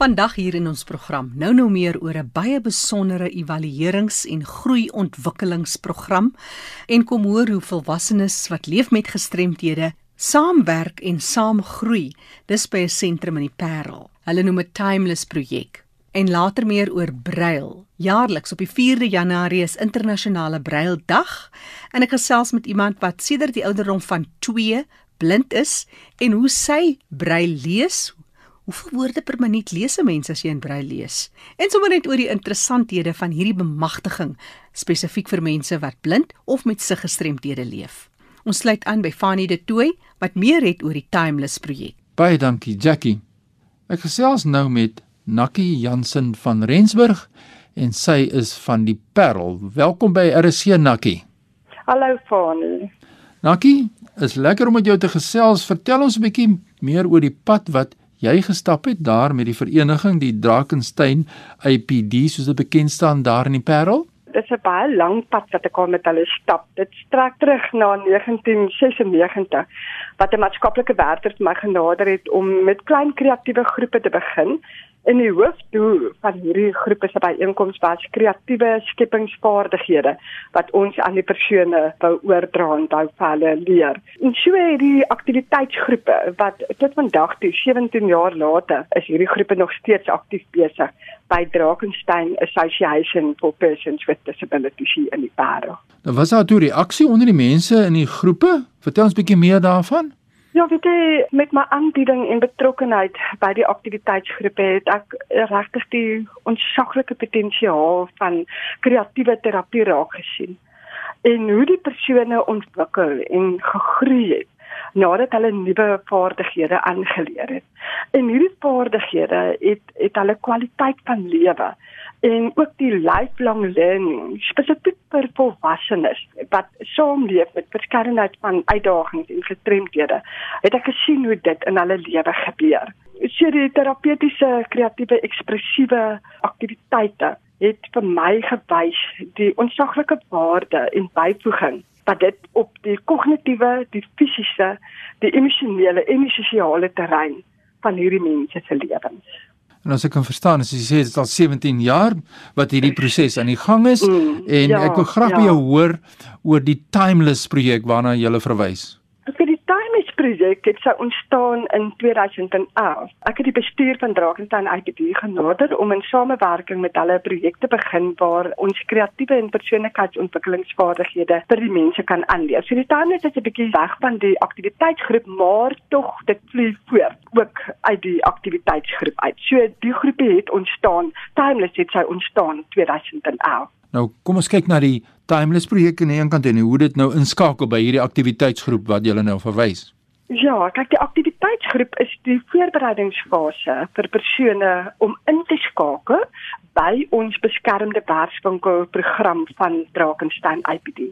Vandag hier in ons program nou nou meer oor 'n baie besondere evaluerings- en groei-ontwikkelingsprogram en kom hoor hoe volwassenes wat leef met gestremthede saamwerk en saam groei. Dis by 'n sentrum in die Parel. Hulle noem dit Timeless projek. En later meer oor brail. Jaarliks op die 4de Januarie is internasionale braildag en ek gesels met iemand wat sedert die ouderdom van 2 blind is en hoe sy brail lees, Hoeveel woorde per minuut lees 'n mens as jy in braille lees? En sommer net oor die interessanthede van hierdie bemagtiging spesifiek vir mense wat blind of met siggestremdhede leef. Ons sluit aan by Fanny de Tooy wat meer het oor die Timeless projek. Baie dankie Jackie. Ek gesels nou met Nakkie Jansen van Rensburg en sy is van die Parel. Welkom by RC Nakkie. Hallo Fanny. Nakkie, is lekker om met jou te gesels. Vertel ons 'n bietjie meer oor die pad wat jy gestap het daar met die vereniging die Drakensberg APD soos dit bekend staan daar in die Parel? Dit is 'n baie lang pad wat ek al met hulle stap. Dit strek terug na 1996 wat 'n maatskaplike werker my genader het om met klein kreatiewe groepe te begin In die hoofdoel van hierdie groep is by einkoms was kreatiewe skepingsvaardighede wat ons aan die persone wou oordra en wou hulle leer. En so hierdie aktiwiteitsgroepe wat tot vandag toe 17 jaar later is hierdie groepe nog steeds aktief besig by Drakensberg Association for Persons with Disabilities in die Parel. Nou was daar toe reaksie onder die mense in die groepe? Vertel ons 'n bietjie meer daarvan. Ja, weet jy, met my aanbieding en betrokkenheid by die aktiwiteitsgroepe het ek regtig die onsaglike potensiaal van kreatiewe terapie raak gesien. En hoe die persone ontwikkel en gegroei het nadat hulle nuwe vaardighede aangeleer het. En hierdie vaardighede het het hulle kwaliteit van lewe en ook die lifelong learning spesifiek vir volwassenes wat saamleef met verskeidenheid van uitdagings en gestremdhede het ek gesien hoe dit in hulle lewe gebeur. So die terapeutiese kreatiewe ekspressiewe aktiwiteite het vir my gewys die onsaglike waarde en byvoeging wat dit op die kognitiewe, die fisiese, die emosionele en die sosiale terrein van hierdie mense se lewens. En as ek kan verstaan, as jy sê dit is al 17 jaar wat hierdie proses aan die gang is mm, en ja, ek wil graag ja. by jou hoor oor die Timeless projek waarna jy verwys projek het sou ontstaan in 2011. Ek het die bestuur van Drakensberg IPD genader om in samewerking met hulle 'n projek te begin waar ons kreatiewe en persoonlikheidsontwikkelingsvaardighede vir die mense kan aanleer. So die timeless is 'n bietjie weg van die aktiwiteitsgroep, maar tog dit vlieg voort ook uit die aktiwiteitsgroep uit. So die groepie het ontstaan, timeless het sou ontstaan 2011. Nou, kom ons kyk na die Timeless projek aan die een kant en hoe dit nou inskakel by hierdie aktiwiteitsgroep wat jy nou verwys. Ja, kyk die aktiwiteitsgroep is die voorbereidingsfase vir persone om in te skakel by ons beskermde werkswinkel program van Drakensberg IPD.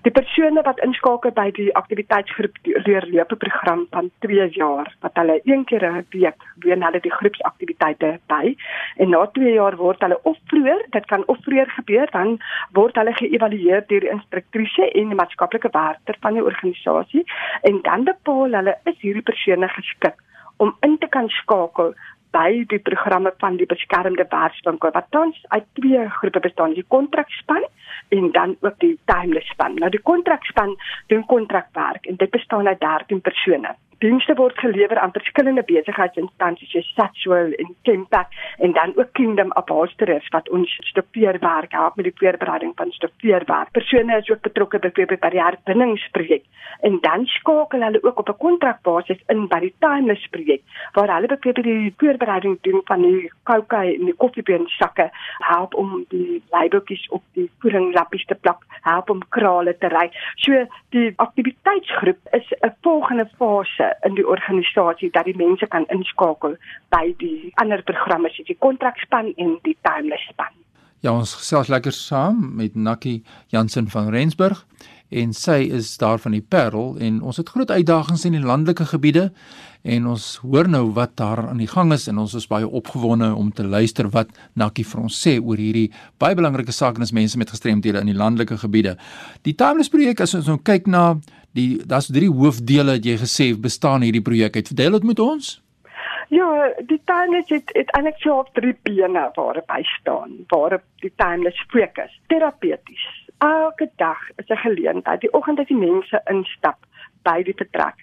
Die persone wat inskakel by die aktiwiteitsgroep deurloop 'n program van 2 jaar wat hulle een keer 'n week doen hulle die groepsaktiwiteite by. En na 2 jaar word hulle of vroeër, dit kan of vroeër gebeur, dan word hulle geëvalueer deur die instruktrise en die maatskaplike werker van die organisasie. En dan bepaal hulle is hierdie persone geskik om in te kan skakel by die programme van die beskermde werkswinkel wat tans uit twee groepe bestaan, die kontrakspan en dan ook die timeless span. Nou die kontrakspan doen kontrakwerk en dit bestaan uit 13 persone dienste word gelewer aan verskillende besigheidsinstansies soos Satchwell en Tempak en dan ook Kingdom Upholsterers wat ons stofeerwerk help met die voorbereiding van stofeerwerk. Persone is ook betrokke by die herwinningsprojek en dan skakel hulle ook op 'n kontrakbasis in by die Timeless projek waar hulle byvoorbeeld die voorbereiding doen van die koue en die koffiebeen sakke help om die labeltjies op die voedinglappies te plak, help om krale te ry. So die aktiwiteitsgroep is 'n volgende fase in die organisasie dat die mense kan inskakel by die ander programme soos die kontrakspan en die timeless span. Ja, ons gesels lekker saam met Nakkie Jansen van Rensburg en sy is daar van die Parel en ons het groot uitdagings in die landelike gebiede en ons hoor nou wat daar aan die gang is en ons is baie opgewonde om te luister wat Nakkie vir ons sê oor hierdie baie belangrike saak en as mense met gestremthede in die landelike gebiede. Die Timeless projek as ons nou kyk na die daar's drie hoofdele wat jy gesê bestaan hierdie projek uit. Verdeel dit met ons. Ja, die timeless het het eintlik so op drie bene waarop hy staan, waarop die timeless fokus. Terapeuties. Elke dag is 'n geleentheid. Die oggend as die mense instap by die vertrek,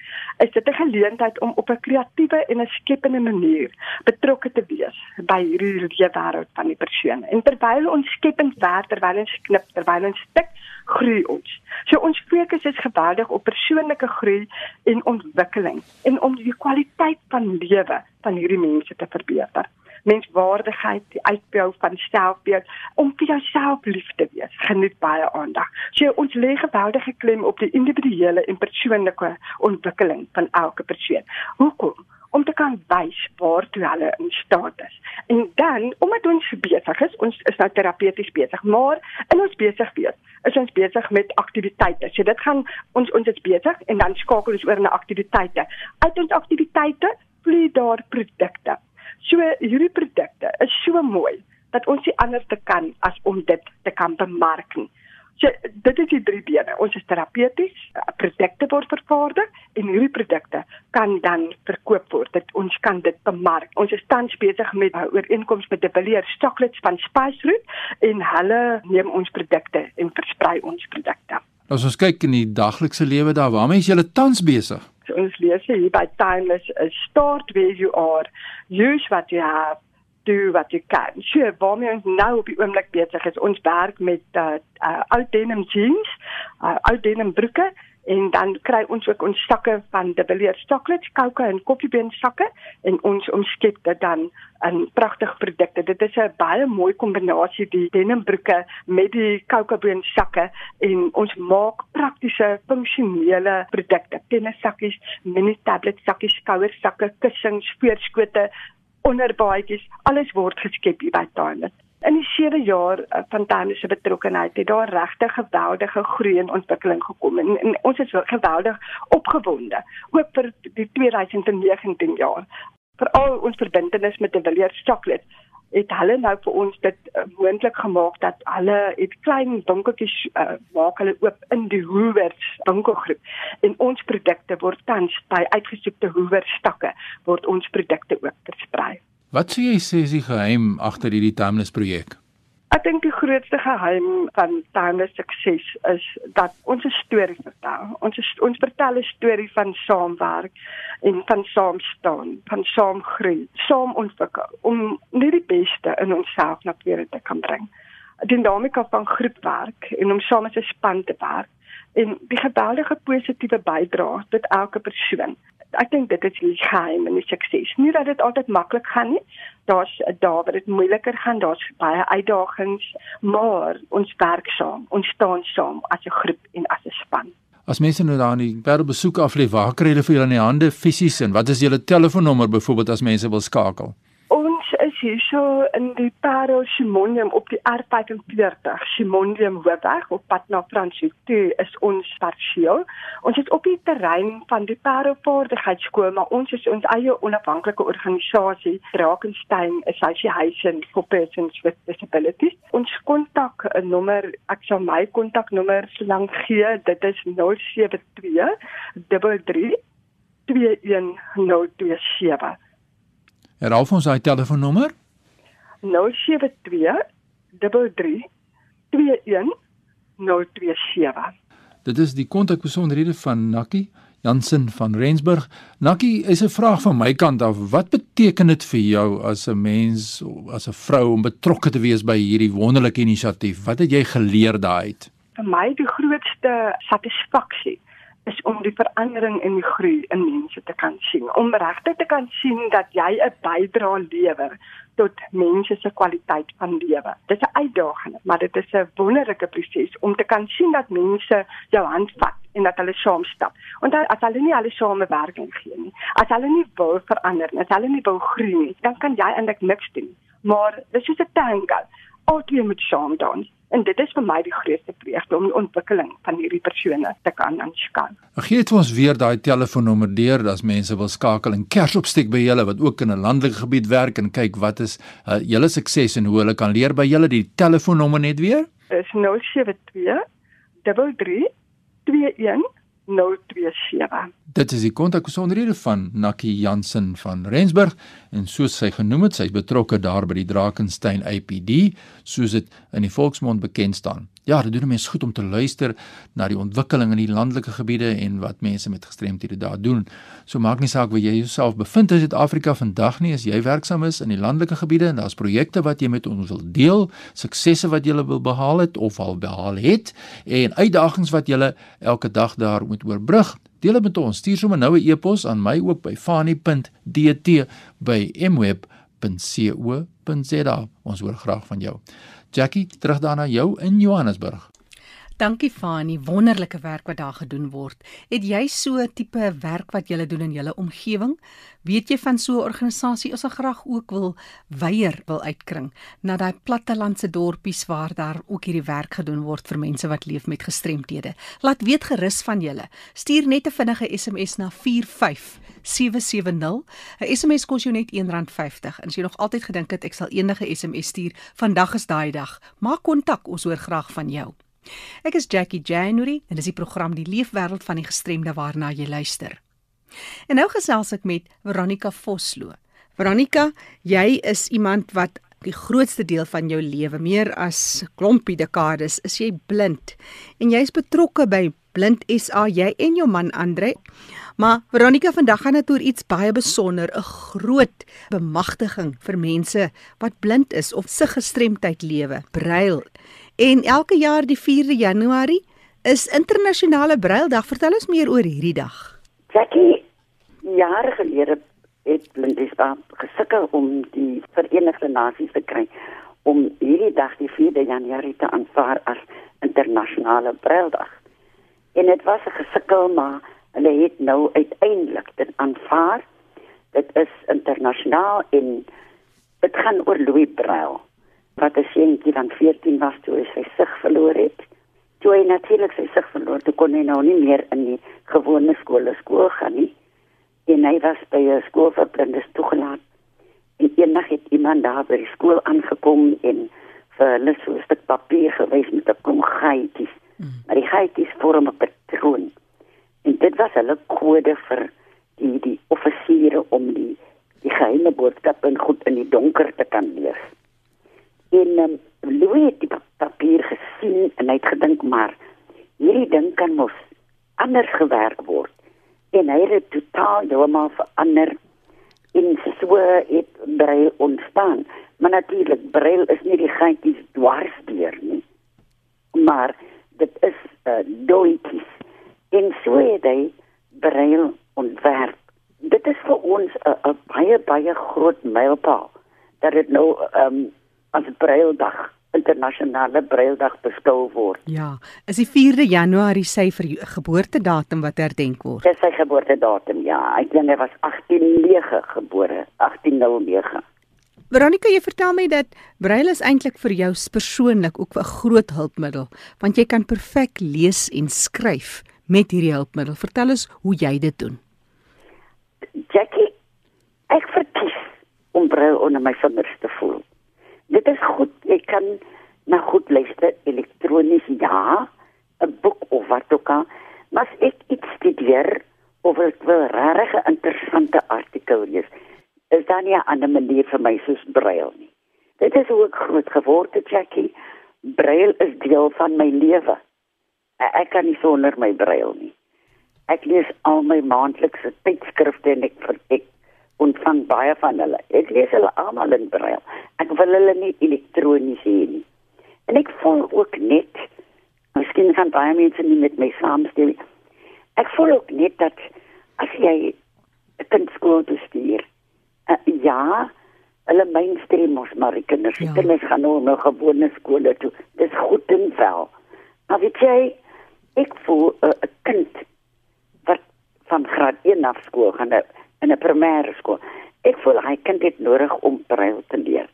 is dit 'n geleentheid om op 'n kreatiewe en 'n skepende manier betrokke te wees by hierdie lewenswêreld van die persoon. En terwyl ons skepend werk, terwyl ons knip, terwyl ons stik, groei ons. So ons fokus is geweldig op persoonlike groei en ontwikkeling en om die kwaliteit van lewe van hierdie mense te verbeter menswaardigheid, die uitbou van selfbeeld om vir jouself lief te wees. Geniet baie aandag. So ons lê geweldige klem op die individuele en persoonlike ontwikkeling van elke persoon. Hoekom? om te kan wys waartoe hulle in staat is. En dan, omdat ons besig is, ons is nou terapeuties besig, maar in ons besig wees, is ons besig met aktiwiteite. So dit gaan ons ons is besig en dan skakel ons oor na aktiwiteite. Uit ons aktiwiteite vloei daar produkte. So hierdie produkte is so mooi dat ons nie anders te kan as om dit te kan bemark nie. So dit is die drie bene. Ons is terapeuties, produkte word vervaardig en hierdie produkte kan dan verkoop word. Dit ons kan dit bemark. Ons is tans besig met 'n ooreenkoms met De Villiers Chocolates van Spice Root en hulle neem ons produkte en versprei ons produkte. As ons kyk in die daglikse lewe daar, waarmee is julle tans besig? Ons lees hier by Timeless is start where you are, use what you have, do what you can. So waarmee ons nou op die oomblik besig is, ons werk met uh, uh ou denim jeans, uh ou denim broeke en dan kry ons ook ons sakke van De Villiers chocolates, koue en koffiebeen sakke en ons omskep dit dan in pragtige produkte. Dit is 'n baie mooi kombinasie die denimbroeke met die koukebeen sakke en ons maak praktiese funksionele produkte. Tennissakkies, mini tablet sakkies, skouer sakke, kussings, voorskote, onderbaadjies, alles word geskep hier by Timeless. In die 7 jaar eh, van Timeless se betrokkeheid het daar regtig geweldige groei en ontwikkeling gekom en, en ons is geweldig opgewonde ook vir die 2019 jaar. Veral ons verbintenis met die Villiers Chocolate het hulle nou vir ons dit uh, moontlik gemaak dat hulle het klein winkeltjies uh, maak hulle oop in die Hoovers winkelgroep en ons produkte word tans by uitgesoekte Hoover stakke word ons produkte ook versprei. Wat sou jy sê is die geheim agter hierdie Timeless projek? Ek dink die grootste geheim van Timeless sukses is dat ons 'n storie vertel. Ons is, ons vertel 'n storie van saamwerk en van saam staan, van saam groei, saam ontwikkel om net die beste in onsself na vore te kan bring. Die dinamika van groepwerk en om saam as 'n span te werk en die geweldige positiewe bydrae tot elke persoon ek dink dit is die geheim in die sukses. Nie dat dit altyd maklik gaan nie. Daar's daar waar dit moeiliker gaan, daar's baie uitdagings, maar ons werk saam. Ons staan saam as 'n groep en as 'n span. As mense nou daar in die wêreld besoek af lê, waar kry hulle vir julle in die hande fisies en wat is julle telefoonnommer byvoorbeeld as mense wil skakel? Hierso in die Parel Simonium op die R45 Simonium Hoofweg op pad na Fransie. Toe is ons parsieel. Ons is op die terrein van die Parel Vaardigheidsskool, maar ons is ons eie onafhanklike organisasie, Drakensberg Association for Persons with Disabilities. Ons kontak nommer, ek sal my kontaknommer lank gee. Dit is 072 33 21027. Herhaal ons daai telefoonnommer? 072 33 21027. Dit is die kontakbesonderhede van Nakkie Jansen van Rensburg. Nakkie, is 'n vraag van my kant af. Wat beteken dit vir jou as 'n mens, as 'n vrou om betrokke te wees by hierdie wonderlike inisiatief? Wat het jy geleer daaruit? Vir my die grootste satisfaksie is om die verandering en die groei in mense te kan sien. Om regtig te kan sien dat jy 'n bydrae lewer tot mense se kwaliteit van lewe. Dit is 'n uitdaging, maar dit is 'n wonderlike proses om te kan sien dat mense jou hand vat en dat hulle saam stap. Want as hulle nie alle samewerking gee nie, as hulle nie wil verander nie, as hulle nie wil groei nie, dan kan jy eintlik niks doen. Maar dis is 'n tango. Altyd moet saam dans. En dit is vir my die grootste vreugde om die ontwikkeling van hierdie persone te kan aanskou. Gee dit ons weer daai telefoonnommer deur as mense wil skakel en kers opsteek by julle wat ook in 'n landelike gebied werk en kyk wat is uh, julle sukses en hoe hulle kan leer by julle die telefoonnommer net weer? Is 072 33 21 027. Dit is die kontakbesonderhede van Nakkie Jansen van Rensburg en soos sy genoem het, sy is betrokke daar by die Drakensberg APD, soos dit in die volksmond bekend staan. Ja, dit doen mense goed om te luister na die ontwikkeling in die landelike gebiede en wat mense met gestremthede daar doen. So maak nie saak waar jy jouself bevind in Suid-Afrika vandag nie, as jy werksaam is in die landelike gebiede en daar's projekte wat jy met ons wil deel, suksesse wat jy wil behaal het of al behaal het en uitdagings wat jy elke dag daar moet oorbrug. Deel dit met ons. Stuur sommer nou 'n e-pos aan my ook by fani.dt@mweb.co.za. Ons hoor graag van jou. Jackie, terug daarna jou in Johannesburg. Dankie Fani, wonderlike werk wat daar gedoen word. Het jy so 'n tipe werk wat jy doen in jou omgewing? Weet jy van so 'n organisasie ons sal graag ook wil weier wil uitkring na daai plattelandse dorpies waar daar ook hierdie werk gedoen word vir mense wat leef met gestremthede. Laat weet gerus van julle. Stuur net 'n vinnige SMS na 45770. 'n SMS kos jou net R1.50. En as jy nog altyd gedink het ek sal enige SMS stuur, vandag is daai dag. Maak kontak, ons hoor graag van jou. Ek is Jackie January en dis die program Die Leefwêreld van die Gestremde waarna jy luister. En nou gesels ek met Veronica Vosloo. Veronica, jy is iemand wat die grootste deel van jou lewe, meer as klompie dekades, is jy blind. En jy's betrokke by Blind SA, jy en jou man Andre. Maar Veronica, vandag gaan dit oor iets baie besonder, 'n groot bemagtiging vir mense wat blind is of se gestremdheid lewe, brail. En elke jaar die 4de Januarie is internasionale braildag. Vertel ons meer oor hierdie dag. Jackie, jare gelede het Blindespa gesukkel om die Verenigde Nasies te kry om hierdie dag die 4de Januarie te aanvaar as internasionale braildag. En dit was 'n gesukkel, maar hulle het nou uiteindelik dit aanvaar. Dit is internasionaal en dit gaan oor Louis Braille wat 'n seentjie van 14 was toe hy sy sig verloor het. Toe hy natuurlik sy sig verloor, toe kon hy nou nie meer in die gewone skole skool gaan nie. En hy was by 'n skool vir blindes toegelaat. En eendag het iemand daar by die skool aangekom en vir hulle so 'n stuk papier gewys met 'n klomp gaatjies. Mm. Maar die gaatjies vorm 'n patroon. En dit was hulle kode vir die die offisiere om die die geheime boodskappe goed in die donker te kan lees. En um, Louis het die papier gesien en hy het gedink maar hierdie ding kan mos anders gewerk word. En hy het totaal heeltemal verander in so het Braille ontstaan. Maar natuurlik Braille is nie die gaatjies dwars deur nie. Maar dit is uh, doetjies. En so het hy Braille ontwerp. Dit is vir ons 'n baie baie groot mylpaal dat dit nou um, as Braildag, internasionale Braildag beskou word. Ja, is die 4de Januarie sy geboortedatum wat herdenk word. Dis sy geboortedatum, ja. Ek dink hy was 189 gebore, 1809. Veronica, jy vertel my dat Braille is eintlik vir jou persoonlik ook 'n groot hulpmiddel, want jy kan perfek lees en skryf met hierdie hulpmiddel. Vertel ons hoe jy dit doen. Jackie, ek verkies om Braille onder my vingers te voel dit is goed jy kan na goed luister elektronies ja 'n boek of wat ook al maar as ek iets studeer of ek wil regtig 'n interessante artikel lees is daar nie 'n ander manier vir my soos braille nie. Dit is hoe ek groot geword het Jackie. Braille is deel van my lewe. Ek kan nie sonder my braille nie. Ek lees al my maandelikse tydskrifte en ek ek ontvang baie van hulle. Ek lees hulle almal in braille. Ek wil hulle nie elektronies hê nie. En ek voel ook net, miskien gaan baie mense nie met my saamstem nie. Ek voel ook net dat as jy 'n kind skool toe stuur, uh, ja, hulle mainstream mos maar die kinders, ja. kinders gaan nou na gewone skole toe. Dis goed en wel. Maar weet jy, ek voel eh, 'n uh, kind wat van graad 1 af skool gaan nou in 'n primêre skool. Ek voel hy kind het nodig om braille te leer.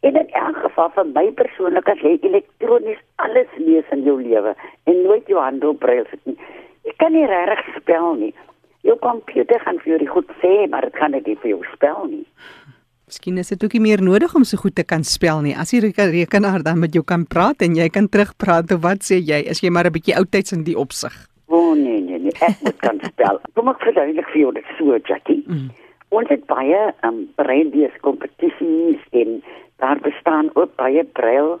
En in elk geval vir my persoonlik as jy elektronies alles lees in jou lewe en nooit jou hand op braille sit nie. Ek kan nie regtig spel nie. Jou komputer gaan vir jou goed sê, maar dit kan nie vir jou spel nie. Miskien is dit ook nie meer nodig om so goed te kan spel nie. As jy rekenaar dan met jou kan praat en jy kan terugpraat of wat sê jy, as jy maar 'n bietjie oudtyds in die opsig. O oh, nee nee nie. Ek moet kan spel. Kom ek verduidelik vir jou dit so, Jackie. Mm. Ons het baie um brainlees kompetisies en daar bestaan ook baie brail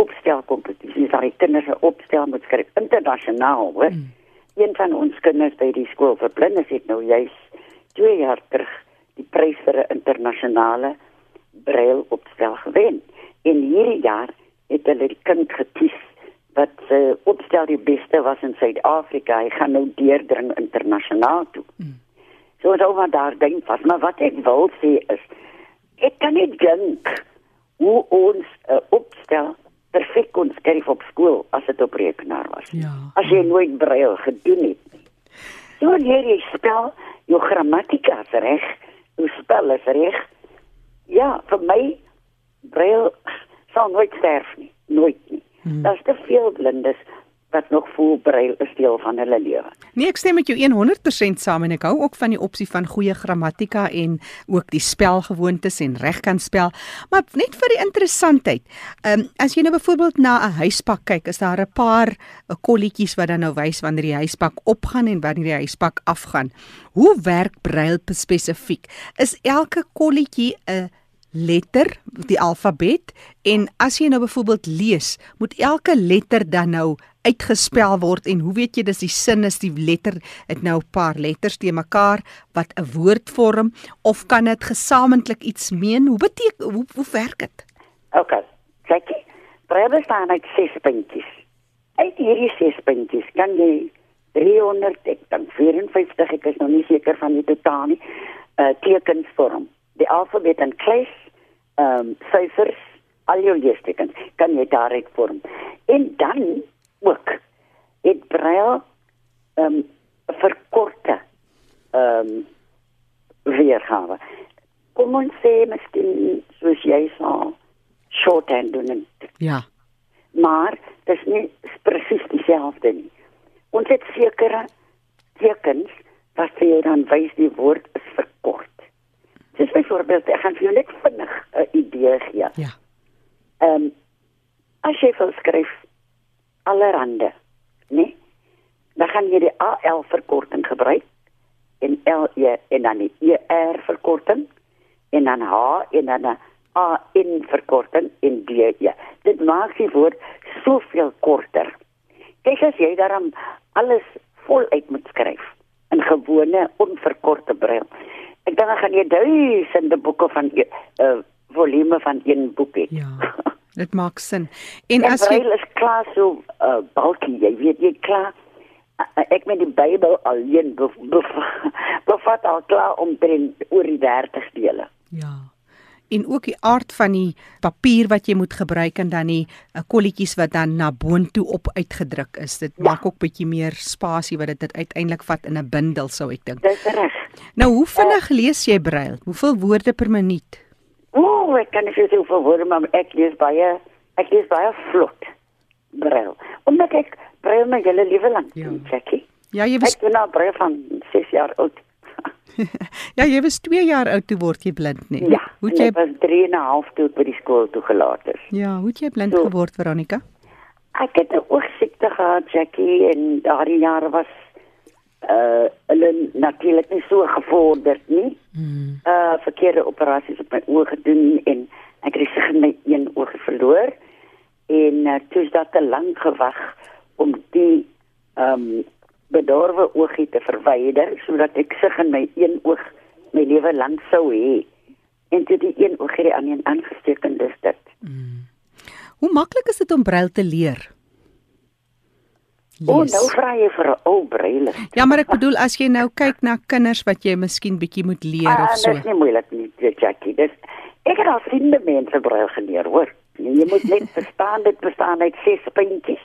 opstel kompetisies waar die kinders opstel moet skryf internasionaal, hoor. Mm. Een van ons kinders by die skool vir blindes het nou juis 2 jaar terug die prys vir 'n internasionale brail opstel gewen. En hierdie jaar het hulle die kind gekies wat se uh, opstel die beste was in Suid-Afrika. Hy gaan nou deurdring internasionaal toe. Mm. So as oor daar dink vas, maar wat ek wil sê is ek kan nie dink hoe ons uh, opstel perfek kon skryf op skool as dit op rekenaar was. Ja. As jy nooit brail gedoen het nie. So leer jy spel, jou grammatika is reg, jou spel is reg. Ja, vir my brail sal nooit sterf nie, nooit nie. Hmm. Daar's te veel blindes wat nog voel brail is deel van hulle lewe. Nee, ek stem met jou 100% saam en ek hou ook van die opsie van goeie grammatika en ook die spelgewoontes en reg kan spel. Maar net vir die interessantheid. Ehm um, as jy nou byvoorbeeld na 'n huispak kyk, is daar 'n paar eh, kolletjies wat dan nou wys wanneer die huispak opgaan en wanneer die huispak afgaan. Hoe werk brail spesifiek? Is elke kolletjie 'n letter, die alfabet en as jy nou byvoorbeeld lees, moet elke letter dan nou uitgespel word en hoe weet jy dis die sin is die letter het nou 'n paar letters te mekaar wat 'n woord vorm of kan dit gesamentlik iets meen? Hoe beteken hoe hoe werk dit? OK. Kyk, Braille staan uit 6 puntjies. Uit hierdie 6 puntjies kan jy 300 ek dan 54 ek is nog nie seker van die totaal nie. Uh tekens vorm. Die alfabet en klas ehm um, syfers, al jou leestekens kan jy daaruit vorm. En dan ook het Braille ehm um, verkorte ehm um, weergawe. Kom ons sê miskien soos jy sê shorthand doen. Ja. Maar dit is nie presies dieselfde nie. Ons het sekere tekens wat vir jou dan wys die woord is verkort. Dis byvoorbeeld ek gaan vir jou net vinnig 'n idee gee. Ja. Ehm um, as jy wil skryf allerhande, né? Nee? Dan gaan jy die AL verkorting gebruik en LE en dan die ER verkorting en dan H en dan 'n AN verkorting en DE. Dit maak die woord soveel korter. Kyk as jy daarom alles voluit moet skryf in gewone onverkorte brail. Ek dink ek gaan jy duisende boeke van 'n uh, volume van een boek hê. Ja. Dit maak sin. En ja, as jy is klaar so uh, bulky, jy weet jy klaar ek met die Bybel alleen bevat al klaar omtrent oor die 30 dele. Ja. En ook die aard van die papier wat jy moet gebruik en dan die uh, kolletjies wat dan na boontoe op uitgedruk is. Dit ja. maak ook bietjie meer spasie wat dit uiteindelik vat in 'n bundel sou ek dink. Dis reg. Nou hoe vinnig uh, lees jy brail? Hoeveel woorde per minuut? Ooh, ek kan nie so veel woorde maar ek lees baie ek lees baie vlot brail. Omdat ek brail my hele lewe lank ja. Jackie. Ja, jy was Ek ben nou brail van 6 jaar oud. ja, jy was 2 jaar oud toe word jy blind nie. Ja. Hoe jy was 3 en 'n half toe by die skool toegelaat is. Ja, hoe jy blind so, geword Veronica? Ek het 'n oogsiekte gehad Jackie en daardie jare was uh hulle natuurlik nie so gevorderd nie. Hmm. Uh verkeerde operasies op my oë gedoen en ek het gesig my een oog verloor en uh, toe is dit te lank gewag om die ehm um, bedorwe oogie te verwyder sodat ek sig in my een oog my lewe lank sou hê. En toe die een oog hierdie aan een aangesteek en dis dit. Hmm. Hoe maklik is dit om brail te leer? Yes. O, nou vra jy vir 'n ou breile. Ja, maar ek bedoel as jy nou kyk na kinders wat jy miskien bietjie moet leer ah, of so. Dit is nie moeilik nie, Jackie. Dis ek het al vriende mense breil geleer, hoor. Jy moet net verstaan dit bestaan uit ses puntjies.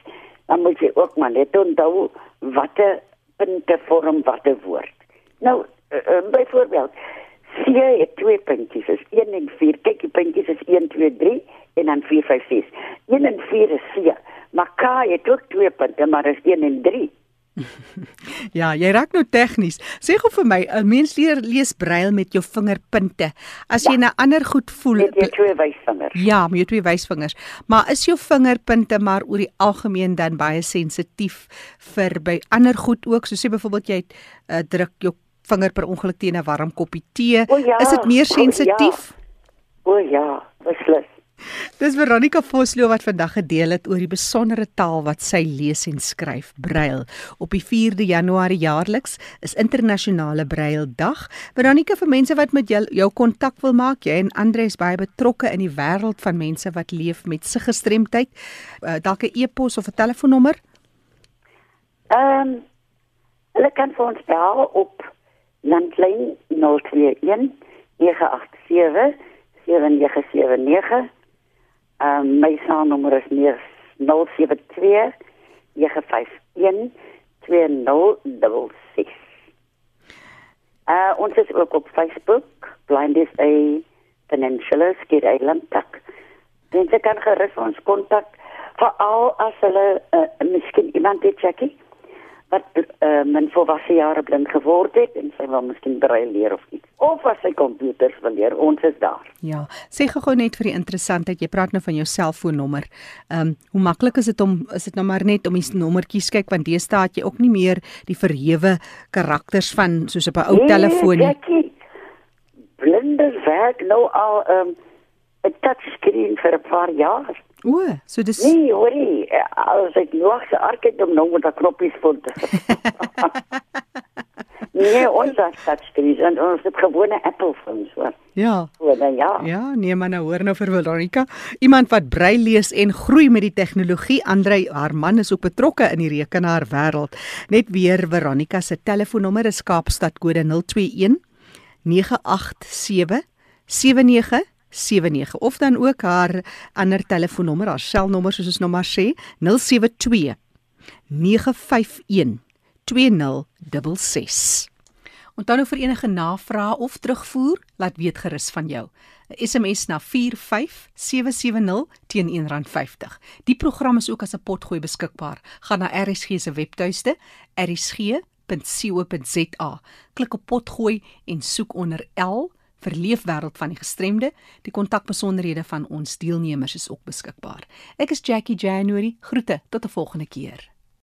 Dan moet jy ook maar net onthou watter punte vorm watter woord. Nou, uh, uh, byvoorbeeld C het twee puntjies, is 1 en 4. Kyk, die puntjies is 1 2 3 en dan 4 5 6. 1 en 4 is C. Maar K het ook twee punte, maar is 1 en 3. Ja, jy raak nou tegnies. Sê gou vir my, 'n mens leer lees brail met jou vingerpunte. As jy Ja. na ander goed voel, Met jou twee wysvingers. ja, met jou twee wysvingers. Maar is jou vingerpunte maar oor die algemeen dan baie sensitief vir by ander goed ook? So sê byvoorbeeld jy uh, druk jou vinger per ongeluk teen 'n warm koppie tee. O ja, is dit meer o ja. sensitief? O ja, beslis. Dis Veronica Vosloo wat vandag gedeel het oor die besondere taal wat sy lees en skryf, brail. Op die 4de Januarie jaarliks is internasionale braildag. Veronica vir mense wat met jou jou kontak wil maak, jy en Andre is baie betrokke in die wêreld van mense wat leef met siggestremdheid. Uh, dalk 'n e-pos of 'n telefoonnommer? Ehm um, hulle kan vir ons bel op landlyn 021 987 7979. Ehm um, my selnommer is 072 951 2066. Uh ons is ook op Facebook, Blind SA Peninsula Skid Island tak. Mense kan gerus ons kontak veral as hulle uh, miskien iemand het Jackie wat uh, min volwasse jare blind geword het en sy wil miskien braille leer of iets. Of as sy komputers wil leer, ons is daar. Ja, sê gou net vir die interessantheid, jy praat nou van jou selfoonnommer. Ehm um, hoe maklik is dit om is dit nou maar net om die nommertjies kyk want deesdae het jy ook nie meer die verhewe karakters van soos op 'n ou telefoon nie. Jackie, blinde werk nou al 'n um, 'n touchscreen vir 'n paar jaar. O, so dis Nee, hoorie, as ek nog se ark het om nou met daai knoppies voor te Nee, ons het touchscreens en ons het gewone Apple phones hoor. ja. Dan ja. Ja, nee maar nou hoor nou vir Veronica, iemand wat brei lees en groei met die tegnologie. Andre, haar man is ook betrokke in die rekenaar wêreld. Net weer Veronica se telefoonnommer is Kaapstad kode 021 987 7979 of dan ook haar ander telefoonnommer, haar selnommer soos ons nou maar sê, 072 951 2066. Onthou nou vir enige navrae of terugvoer, laat weet gerus van jou. 'n SMS na 45770 teen R1.50. Die program is ook as 'n potgooi beskikbaar. Gaan na RSG se webtuiste rsg.co.za. Klik op potgooi en soek onder L vir leefwêreld van die gestremde. Die kontakbesonderhede van ons deelnemers is ook beskikbaar. Ek is Jackie January. Groete tot 'n volgende keer.